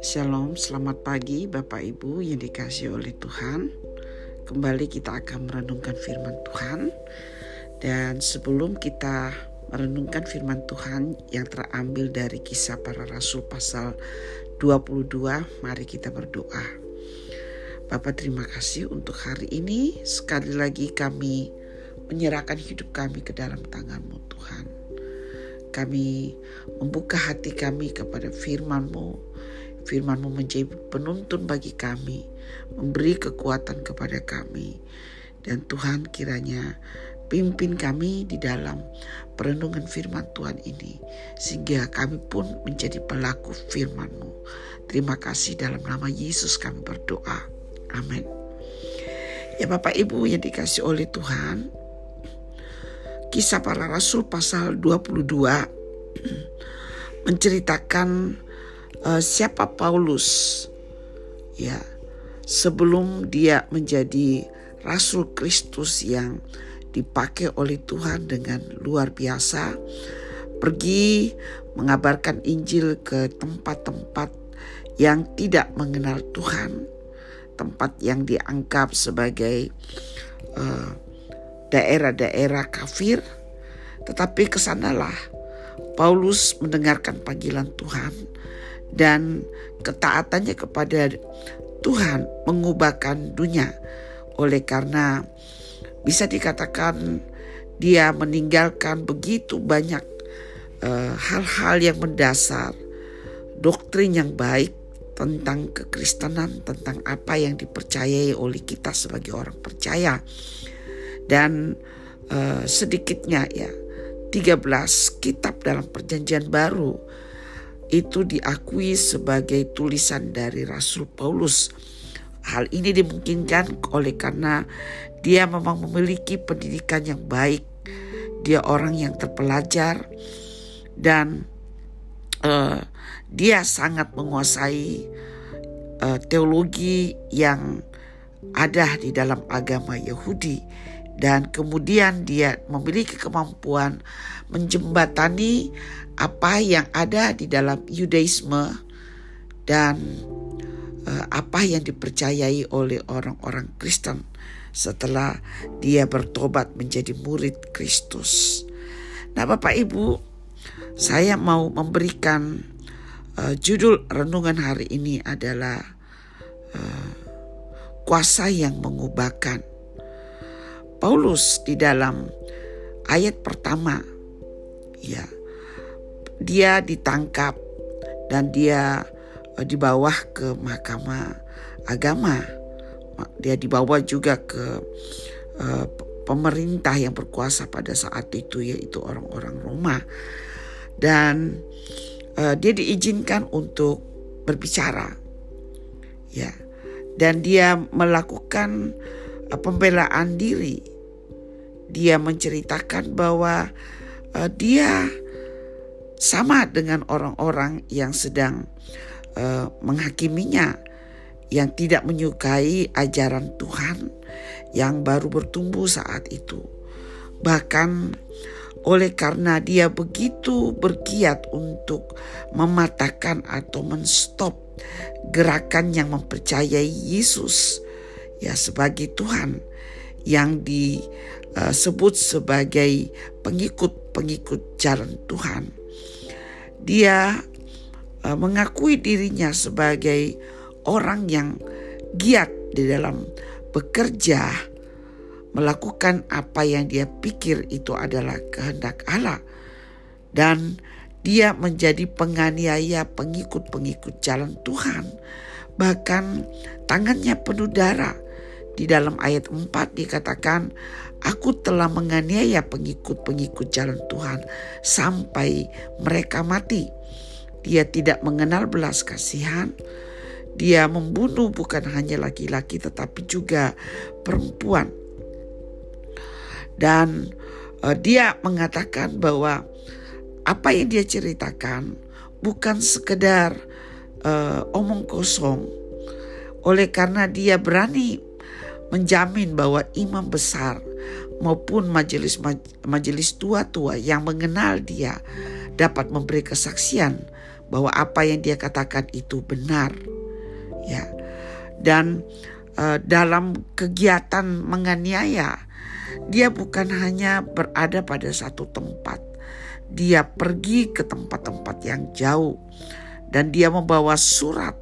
Shalom, selamat pagi Bapak Ibu yang dikasih oleh Tuhan. Kembali kita akan merenungkan firman Tuhan. Dan sebelum kita merenungkan firman Tuhan yang terambil dari kisah para rasul pasal 22, mari kita berdoa. Bapak terima kasih untuk hari ini. Sekali lagi kami menyerahkan hidup kami ke dalam tanganmu Tuhan. Kami membuka hati kami kepada firman-Mu Firman-Mu menjadi penuntun bagi kami, memberi kekuatan kepada kami. Dan Tuhan kiranya pimpin kami di dalam perenungan firman Tuhan ini. Sehingga kami pun menjadi pelaku firman-Mu. Terima kasih dalam nama Yesus kami berdoa. Amin. Ya Bapak Ibu yang dikasih oleh Tuhan. Kisah para Rasul pasal 22 menceritakan uh, siapa Paulus. Ya sebelum dia menjadi rasul Kristus yang dipakai oleh Tuhan dengan luar biasa pergi mengabarkan Injil ke tempat-tempat yang tidak mengenal Tuhan. Tempat yang dianggap sebagai uh, daerah-daerah kafir tetapi ke sanalah Paulus mendengarkan panggilan Tuhan dan ketaatannya kepada Tuhan mengubahkan dunia. Oleh karena bisa dikatakan dia meninggalkan begitu banyak eh, hal-hal uh, yang mendasar, doktrin yang baik tentang kekristenan, tentang apa yang dipercayai oleh kita sebagai orang percaya. Dan uh, sedikitnya ya 13 kitab dalam perjanjian baru itu diakui sebagai tulisan dari Rasul Paulus. Hal ini dimungkinkan oleh karena dia memang memiliki pendidikan yang baik. Dia orang yang terpelajar dan uh, dia sangat menguasai uh, teologi yang ada di dalam agama Yahudi dan kemudian dia memiliki kemampuan menjembatani apa yang ada di dalam Yudaisme dan uh, apa yang dipercayai oleh orang-orang Kristen setelah dia bertobat menjadi murid Kristus. Nah, Bapak Ibu, saya mau memberikan uh, judul renungan hari ini adalah uh, kuasa yang mengubahkan. Paulus di dalam ayat pertama ya dia ditangkap dan dia uh, dibawa ke mahkamah agama. Dia dibawa juga ke uh, pemerintah yang berkuasa pada saat itu yaitu orang-orang Roma. Dan uh, dia diizinkan untuk berbicara. Ya. Dan dia melakukan uh, pembelaan diri. Dia menceritakan bahwa uh, dia sama dengan orang-orang yang sedang uh, menghakiminya yang tidak menyukai ajaran Tuhan yang baru bertumbuh saat itu. Bahkan oleh karena dia begitu bergiat untuk mematahkan atau menstop gerakan yang mempercayai Yesus ya sebagai Tuhan yang disebut sebagai pengikut-pengikut jalan Tuhan. Dia uh, mengakui dirinya sebagai orang yang giat di dalam bekerja melakukan apa yang dia pikir itu adalah kehendak Allah. Dan dia menjadi penganiaya pengikut-pengikut jalan Tuhan. Bahkan tangannya penuh darah di dalam ayat 4 dikatakan Aku telah menganiaya pengikut-pengikut jalan Tuhan sampai mereka mati. Dia tidak mengenal belas kasihan. Dia membunuh bukan hanya laki-laki tetapi juga perempuan. Dan uh, dia mengatakan bahwa apa yang dia ceritakan bukan sekedar uh, omong kosong. Oleh karena dia berani menjamin bahwa imam besar maupun majelis majelis tua-tua yang mengenal dia dapat memberi kesaksian bahwa apa yang dia katakan itu benar. Ya. Dan uh, dalam kegiatan menganiaya dia bukan hanya berada pada satu tempat. Dia pergi ke tempat-tempat yang jauh dan dia membawa surat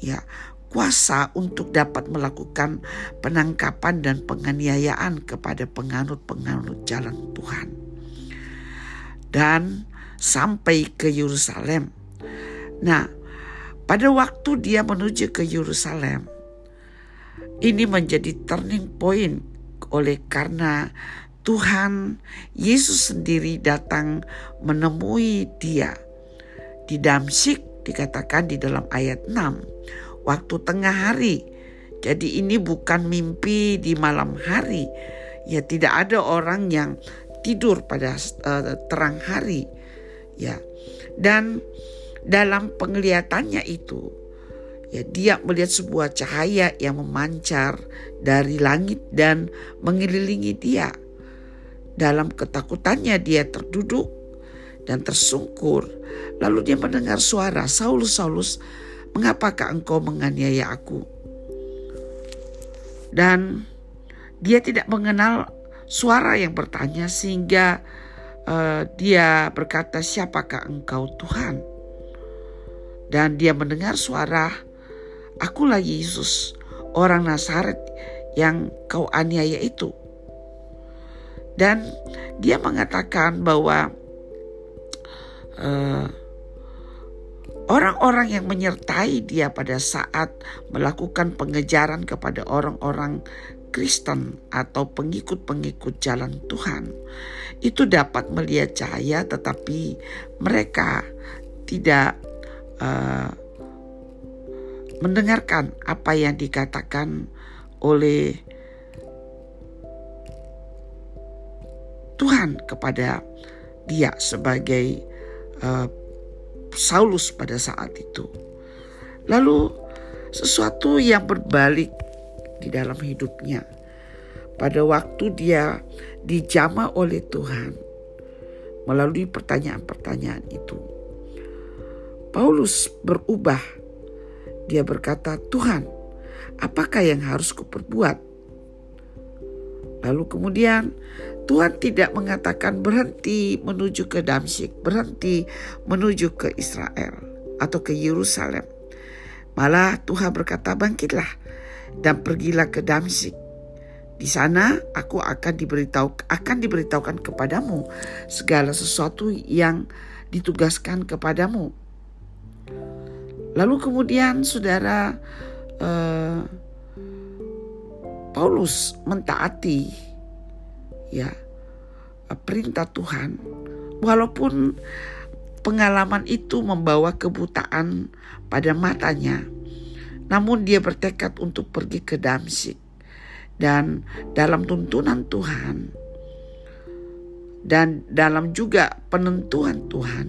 ya kuasa untuk dapat melakukan penangkapan dan penganiayaan kepada penganut-penganut jalan Tuhan. Dan sampai ke Yerusalem. Nah, pada waktu dia menuju ke Yerusalem, ini menjadi turning point oleh karena Tuhan Yesus sendiri datang menemui dia di Damsik dikatakan di dalam ayat 6 waktu tengah hari. Jadi ini bukan mimpi di malam hari. Ya tidak ada orang yang tidur pada uh, terang hari. Ya. Dan dalam penglihatannya itu ya dia melihat sebuah cahaya yang memancar dari langit dan mengelilingi dia. Dalam ketakutannya dia terduduk dan tersungkur. Lalu dia mendengar suara Saulus Saulus mengapakah engkau menganiaya aku? Dan dia tidak mengenal suara yang bertanya sehingga uh, dia berkata siapakah engkau Tuhan? Dan dia mendengar suara akulah Yesus orang Nazaret yang kau aniaya itu. Dan dia mengatakan bahwa uh, Orang-orang yang menyertai dia pada saat melakukan pengejaran kepada orang-orang Kristen atau pengikut-pengikut jalan Tuhan. Itu dapat melihat cahaya, tetapi mereka tidak uh, mendengarkan apa yang dikatakan oleh Tuhan kepada dia sebagai uh, Saulus pada saat itu. Lalu sesuatu yang berbalik di dalam hidupnya. Pada waktu dia dijama oleh Tuhan melalui pertanyaan-pertanyaan itu. Paulus berubah. Dia berkata, "Tuhan, apakah yang harus kuperbuat?" Lalu kemudian Tuhan tidak mengatakan berhenti menuju ke Damsyik, berhenti menuju ke Israel atau ke Yerusalem. Malah Tuhan berkata, "Bangkitlah dan pergilah ke Damsyik. Di sana aku akan diberitahu akan diberitahukan kepadamu segala sesuatu yang ditugaskan kepadamu." Lalu kemudian saudara uh, Paulus mentaati ya perintah Tuhan. Walaupun pengalaman itu membawa kebutaan pada matanya namun dia bertekad untuk pergi ke Damsik. Dan dalam tuntunan Tuhan dan dalam juga penentuan Tuhan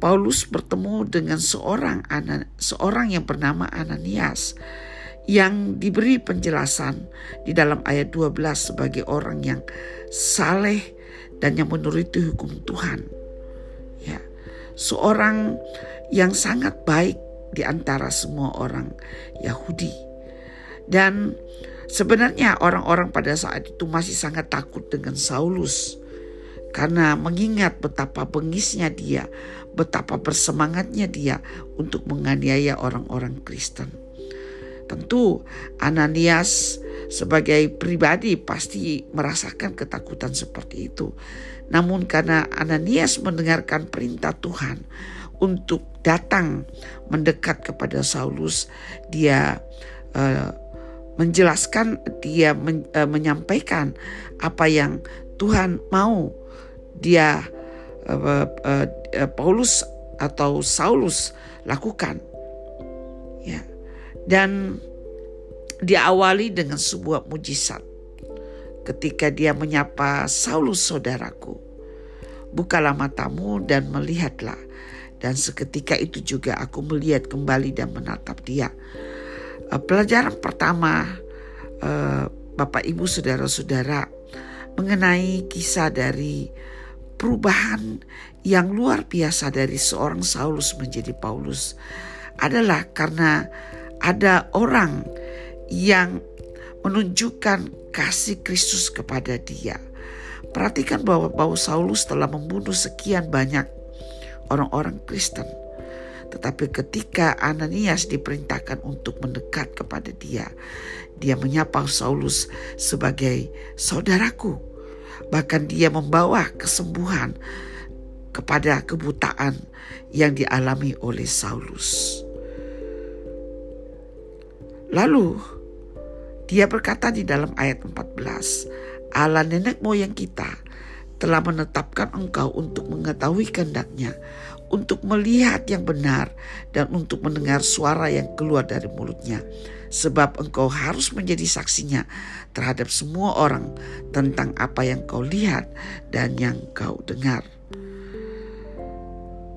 Paulus bertemu dengan seorang seorang yang bernama Ananias yang diberi penjelasan di dalam ayat 12 sebagai orang yang saleh dan yang menuruti hukum Tuhan. Ya. Seorang yang sangat baik di antara semua orang Yahudi. Dan sebenarnya orang-orang pada saat itu masih sangat takut dengan Saulus karena mengingat betapa bengisnya dia, betapa bersemangatnya dia untuk menganiaya orang-orang Kristen. Tentu Ananias sebagai pribadi pasti merasakan ketakutan seperti itu. Namun karena Ananias mendengarkan perintah Tuhan untuk datang mendekat kepada Saulus, dia uh, menjelaskan, dia men, uh, menyampaikan apa yang Tuhan mau dia uh, Paulus atau Saulus lakukan. Dan diawali dengan sebuah mujizat. Ketika dia menyapa Saulus saudaraku, bukalah matamu dan melihatlah. Dan seketika itu juga aku melihat kembali dan menatap dia. Eh, pelajaran pertama eh, Bapak Ibu Saudara-saudara mengenai kisah dari perubahan yang luar biasa dari seorang Saulus menjadi Paulus adalah karena ada orang yang menunjukkan kasih Kristus kepada dia. Perhatikan bahwa Paulus Saulus telah membunuh sekian banyak orang-orang Kristen. Tetapi ketika Ananias diperintahkan untuk mendekat kepada dia, dia menyapa Saulus sebagai saudaraku. Bahkan dia membawa kesembuhan kepada kebutaan yang dialami oleh Saulus. Lalu dia berkata di dalam ayat 14, Allah nenek moyang kita telah menetapkan engkau untuk mengetahui kehendaknya, untuk melihat yang benar, dan untuk mendengar suara yang keluar dari mulutnya. Sebab engkau harus menjadi saksinya terhadap semua orang tentang apa yang kau lihat dan yang kau dengar.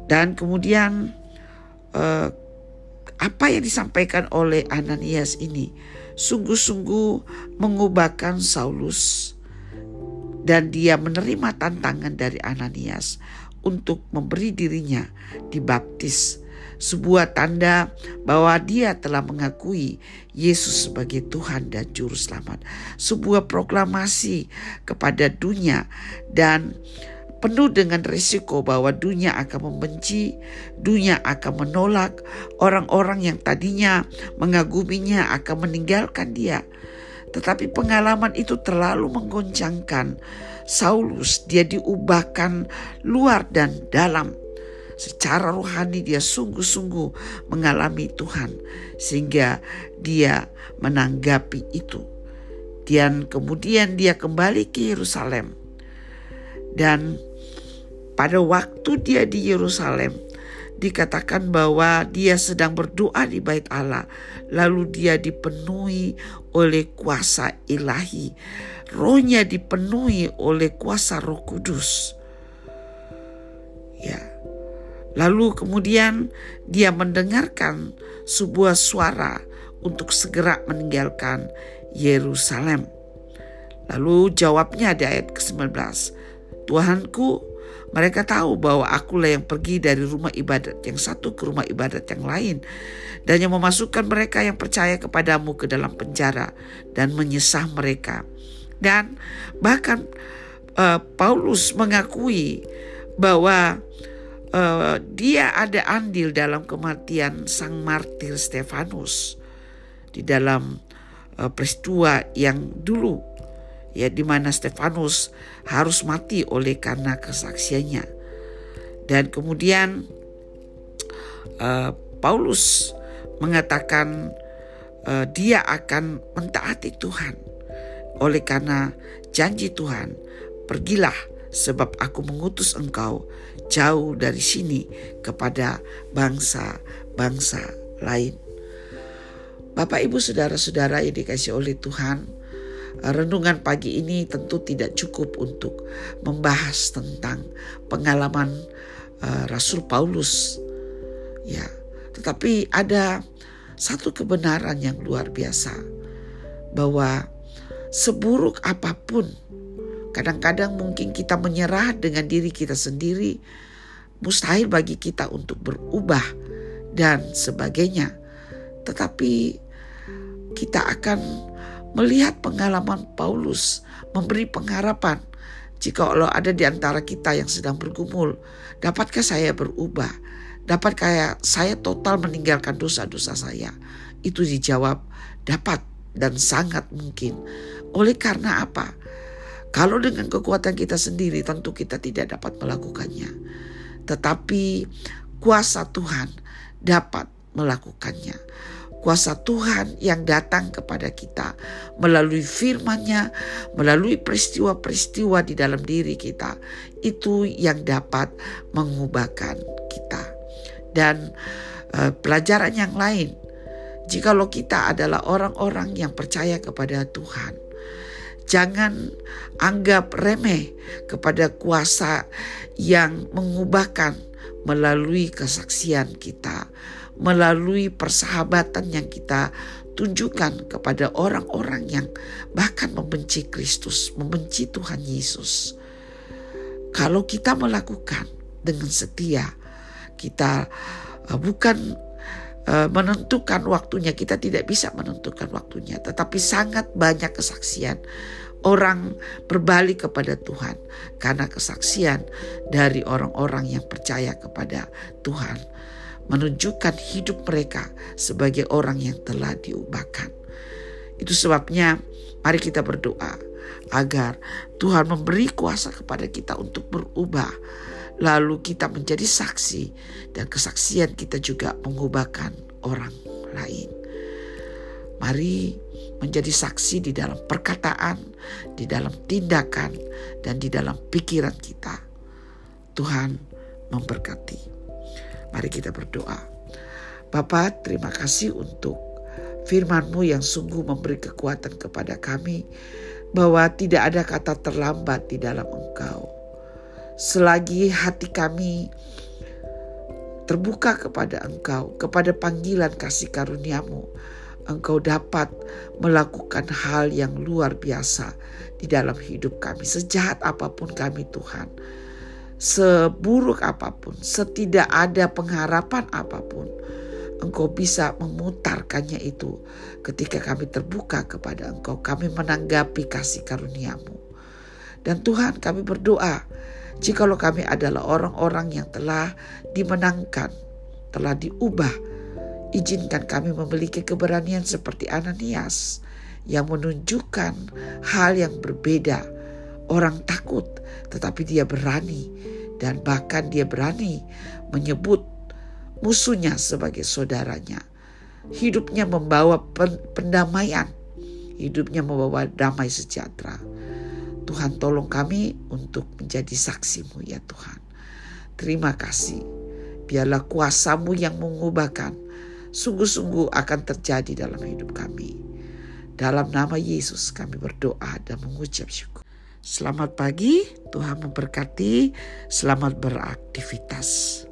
Dan kemudian uh, apa yang disampaikan oleh Ananias ini sungguh-sungguh mengubahkan Saulus. Dan dia menerima tantangan dari Ananias untuk memberi dirinya dibaptis. Sebuah tanda bahwa dia telah mengakui Yesus sebagai Tuhan dan juru selamat. Sebuah proklamasi kepada dunia dan penuh dengan risiko bahwa dunia akan membenci, dunia akan menolak, orang-orang yang tadinya mengaguminya akan meninggalkan dia. Tetapi pengalaman itu terlalu menggoncangkan Saulus, dia diubahkan luar dan dalam. Secara rohani dia sungguh-sungguh mengalami Tuhan sehingga dia menanggapi itu. Dan kemudian dia kembali ke Yerusalem. Dan pada waktu dia di Yerusalem, dikatakan bahwa dia sedang berdoa di bait Allah, lalu dia dipenuhi oleh kuasa ilahi. Rohnya dipenuhi oleh kuasa Roh Kudus. Ya. Lalu kemudian dia mendengarkan sebuah suara untuk segera meninggalkan Yerusalem. Lalu jawabnya di ayat ke-19. Tuhanku, mereka tahu bahwa akulah yang pergi dari rumah ibadat yang satu ke rumah ibadat yang lain dan yang memasukkan mereka yang percaya kepadamu ke dalam penjara dan menyesah mereka. Dan bahkan uh, Paulus mengakui bahwa uh, dia ada andil dalam kematian sang martir Stefanus di dalam uh, peristiwa yang dulu ya di mana Stefanus harus mati oleh karena kesaksiannya. Dan kemudian uh, Paulus mengatakan uh, dia akan mentaati Tuhan oleh karena janji Tuhan, pergilah sebab aku mengutus engkau jauh dari sini kepada bangsa-bangsa lain. Bapak, ibu, saudara-saudara yang dikasih oleh Tuhan, renungan pagi ini tentu tidak cukup untuk membahas tentang pengalaman uh, Rasul Paulus. Ya, tetapi ada satu kebenaran yang luar biasa bahwa seburuk apa pun kadang-kadang mungkin kita menyerah dengan diri kita sendiri mustahil bagi kita untuk berubah dan sebagainya. Tetapi kita akan melihat pengalaman Paulus memberi pengharapan jika Allah ada di antara kita yang sedang bergumul, dapatkah saya berubah? Dapatkah saya total meninggalkan dosa-dosa saya? Itu dijawab dapat dan sangat mungkin. Oleh karena apa? Kalau dengan kekuatan kita sendiri tentu kita tidak dapat melakukannya. Tetapi kuasa Tuhan dapat melakukannya kuasa Tuhan yang datang kepada kita melalui firman-Nya, melalui peristiwa-peristiwa di dalam diri kita. Itu yang dapat mengubahkan kita. Dan uh, pelajaran yang lain, jikalau kita adalah orang-orang yang percaya kepada Tuhan, jangan anggap remeh kepada kuasa yang mengubahkan melalui kesaksian kita melalui persahabatan yang kita tunjukkan kepada orang-orang yang bahkan membenci Kristus, membenci Tuhan Yesus. Kalau kita melakukan dengan setia, kita uh, bukan uh, menentukan waktunya, kita tidak bisa menentukan waktunya, tetapi sangat banyak kesaksian orang berbalik kepada Tuhan karena kesaksian dari orang-orang yang percaya kepada Tuhan menunjukkan hidup mereka sebagai orang yang telah diubahkan. Itu sebabnya mari kita berdoa agar Tuhan memberi kuasa kepada kita untuk berubah. Lalu kita menjadi saksi dan kesaksian kita juga mengubahkan orang lain. Mari menjadi saksi di dalam perkataan, di dalam tindakan, dan di dalam pikiran kita. Tuhan memberkati. Mari kita berdoa. Bapak, terima kasih untuk firman-Mu yang sungguh memberi kekuatan kepada kami bahwa tidak ada kata terlambat di dalam Engkau. Selagi hati kami terbuka kepada Engkau, kepada panggilan kasih karuniamu, Engkau dapat melakukan hal yang luar biasa di dalam hidup kami. Sejahat apa pun kami Tuhan, seburuk apa pun, setidak ada pengharapan apa pun, Engkau bisa memutarkannya itu ketika kami terbuka kepada Engkau. Kami menanggapi kasih karuniamu. Dan Tuhan kami berdoa, jikalau kami adalah orang-orang yang telah dimenangkan, telah diubah, izinkan kami memiliki keberanian seperti Ananias yang menunjukkan hal yang berbeda. Orang takut, tetapi dia berani dan bahkan dia berani menyebut musuhnya sebagai saudaranya. Hidupnya membawa pendamaian, hidupnya membawa damai sejahtera. Tuhan tolong kami untuk menjadi saksimu ya Tuhan. Terima kasih. Biarlah kuasamu yang mengubahkan sungguh-sungguh akan terjadi dalam hidup kami. Dalam nama Yesus kami berdoa dan mengucap syukur. Selamat pagi, Tuhan memberkati. Selamat beraktivitas.